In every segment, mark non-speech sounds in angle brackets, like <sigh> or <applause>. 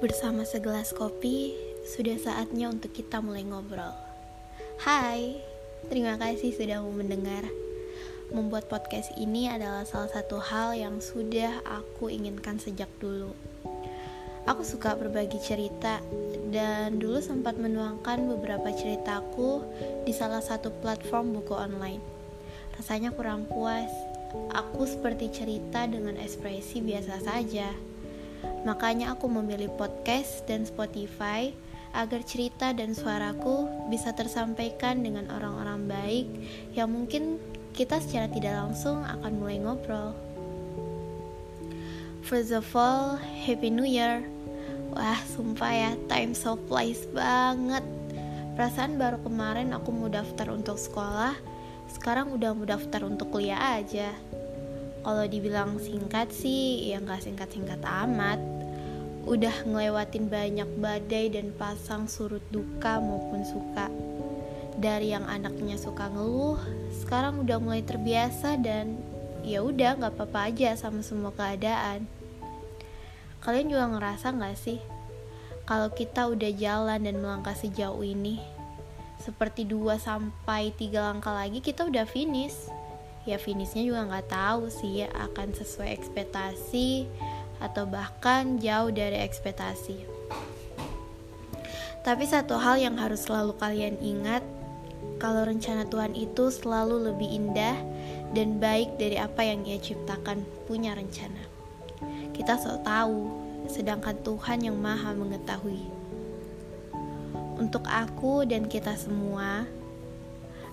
Bersama segelas kopi, sudah saatnya untuk kita mulai ngobrol. Hai, terima kasih sudah mau mendengar. Membuat podcast ini adalah salah satu hal yang sudah aku inginkan sejak dulu. Aku suka berbagi cerita dan dulu sempat menuangkan beberapa ceritaku di salah satu platform buku online. Rasanya kurang puas. Aku seperti cerita dengan ekspresi biasa saja Makanya aku memilih podcast dan Spotify agar cerita dan suaraku bisa tersampaikan dengan orang-orang baik yang mungkin kita secara tidak langsung akan mulai ngobrol. First of all, Happy New Year. Wah, sumpah ya, time so flies banget. Perasaan baru kemarin aku mau daftar untuk sekolah, sekarang udah mau daftar untuk kuliah aja. Kalau dibilang singkat sih, ya nggak singkat-singkat amat. Udah ngelewatin banyak badai dan pasang surut duka maupun suka. Dari yang anaknya suka ngeluh, sekarang udah mulai terbiasa dan ya udah nggak apa-apa aja sama semua keadaan. Kalian juga ngerasa nggak sih kalau kita udah jalan dan melangkah sejauh ini? Seperti 2 sampai 3 langkah lagi kita udah finish ya finishnya juga nggak tahu sih akan sesuai ekspektasi atau bahkan jauh dari ekspektasi. Tapi satu hal yang harus selalu kalian ingat, kalau rencana Tuhan itu selalu lebih indah dan baik dari apa yang Ia ciptakan punya rencana. Kita sok tahu, sedangkan Tuhan yang Maha mengetahui. Untuk aku dan kita semua,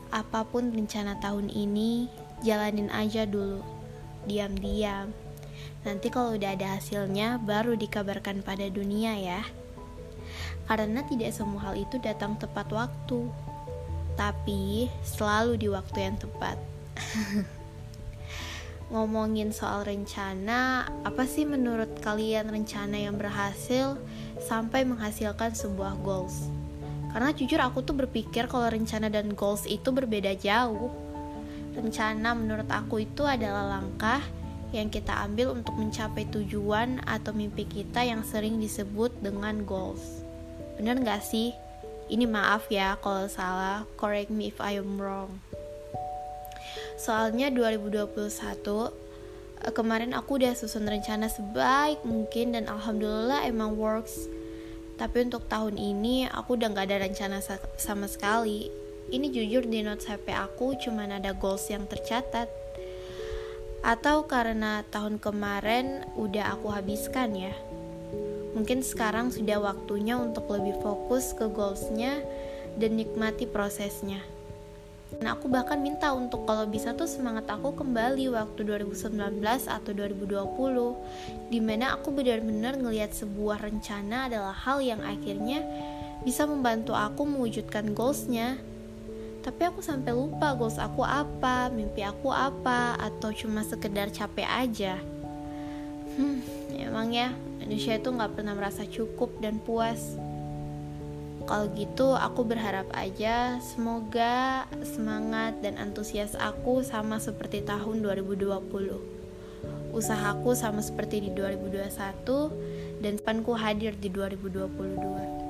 apa pun rencana tahun ini, jalanin aja dulu. Diam-diam. Nanti kalau udah ada hasilnya baru dikabarkan pada dunia ya. Karena tidak semua hal itu datang tepat waktu tapi selalu di waktu yang tepat. <laughs> Ngomongin soal rencana apa sih menurut kalian rencana yang berhasil sampai menghasilkan sebuah goals? Karena jujur aku tuh berpikir kalau rencana dan goals itu berbeda jauh Rencana menurut aku itu adalah langkah yang kita ambil untuk mencapai tujuan atau mimpi kita yang sering disebut dengan goals. Bener gak sih? Ini maaf ya kalau salah, correct me if I am wrong. Soalnya 2021 eh, kemarin aku udah susun rencana sebaik mungkin dan alhamdulillah emang works. Tapi untuk tahun ini aku udah gak ada rencana sama sekali ini jujur di notes HP aku cuma ada goals yang tercatat. Atau karena tahun kemarin udah aku habiskan ya. Mungkin sekarang sudah waktunya untuk lebih fokus ke goalsnya dan nikmati prosesnya. Nah, aku bahkan minta untuk kalau bisa tuh semangat aku kembali waktu 2019 atau 2020 Di mana aku benar-benar ngelihat sebuah rencana adalah hal yang akhirnya bisa membantu aku mewujudkan goalsnya tapi aku sampai lupa goals aku apa, mimpi aku apa, atau cuma sekedar capek aja. Hmm, emang ya, manusia itu nggak pernah merasa cukup dan puas. Kalau gitu, aku berharap aja semoga semangat dan antusias aku sama seperti tahun 2020. Usahaku sama seperti di 2021 dan depanku hadir di 2022.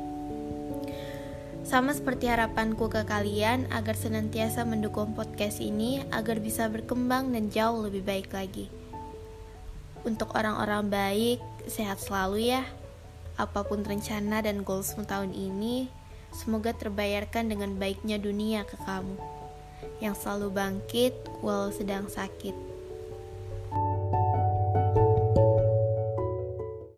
Sama seperti harapanku ke kalian agar senantiasa mendukung podcast ini agar bisa berkembang dan jauh lebih baik lagi. Untuk orang-orang baik, sehat selalu ya. Apa pun rencana dan goalsmu tahun ini, semoga terbayarkan dengan baiknya dunia ke kamu. Yang selalu bangkit walau sedang sakit.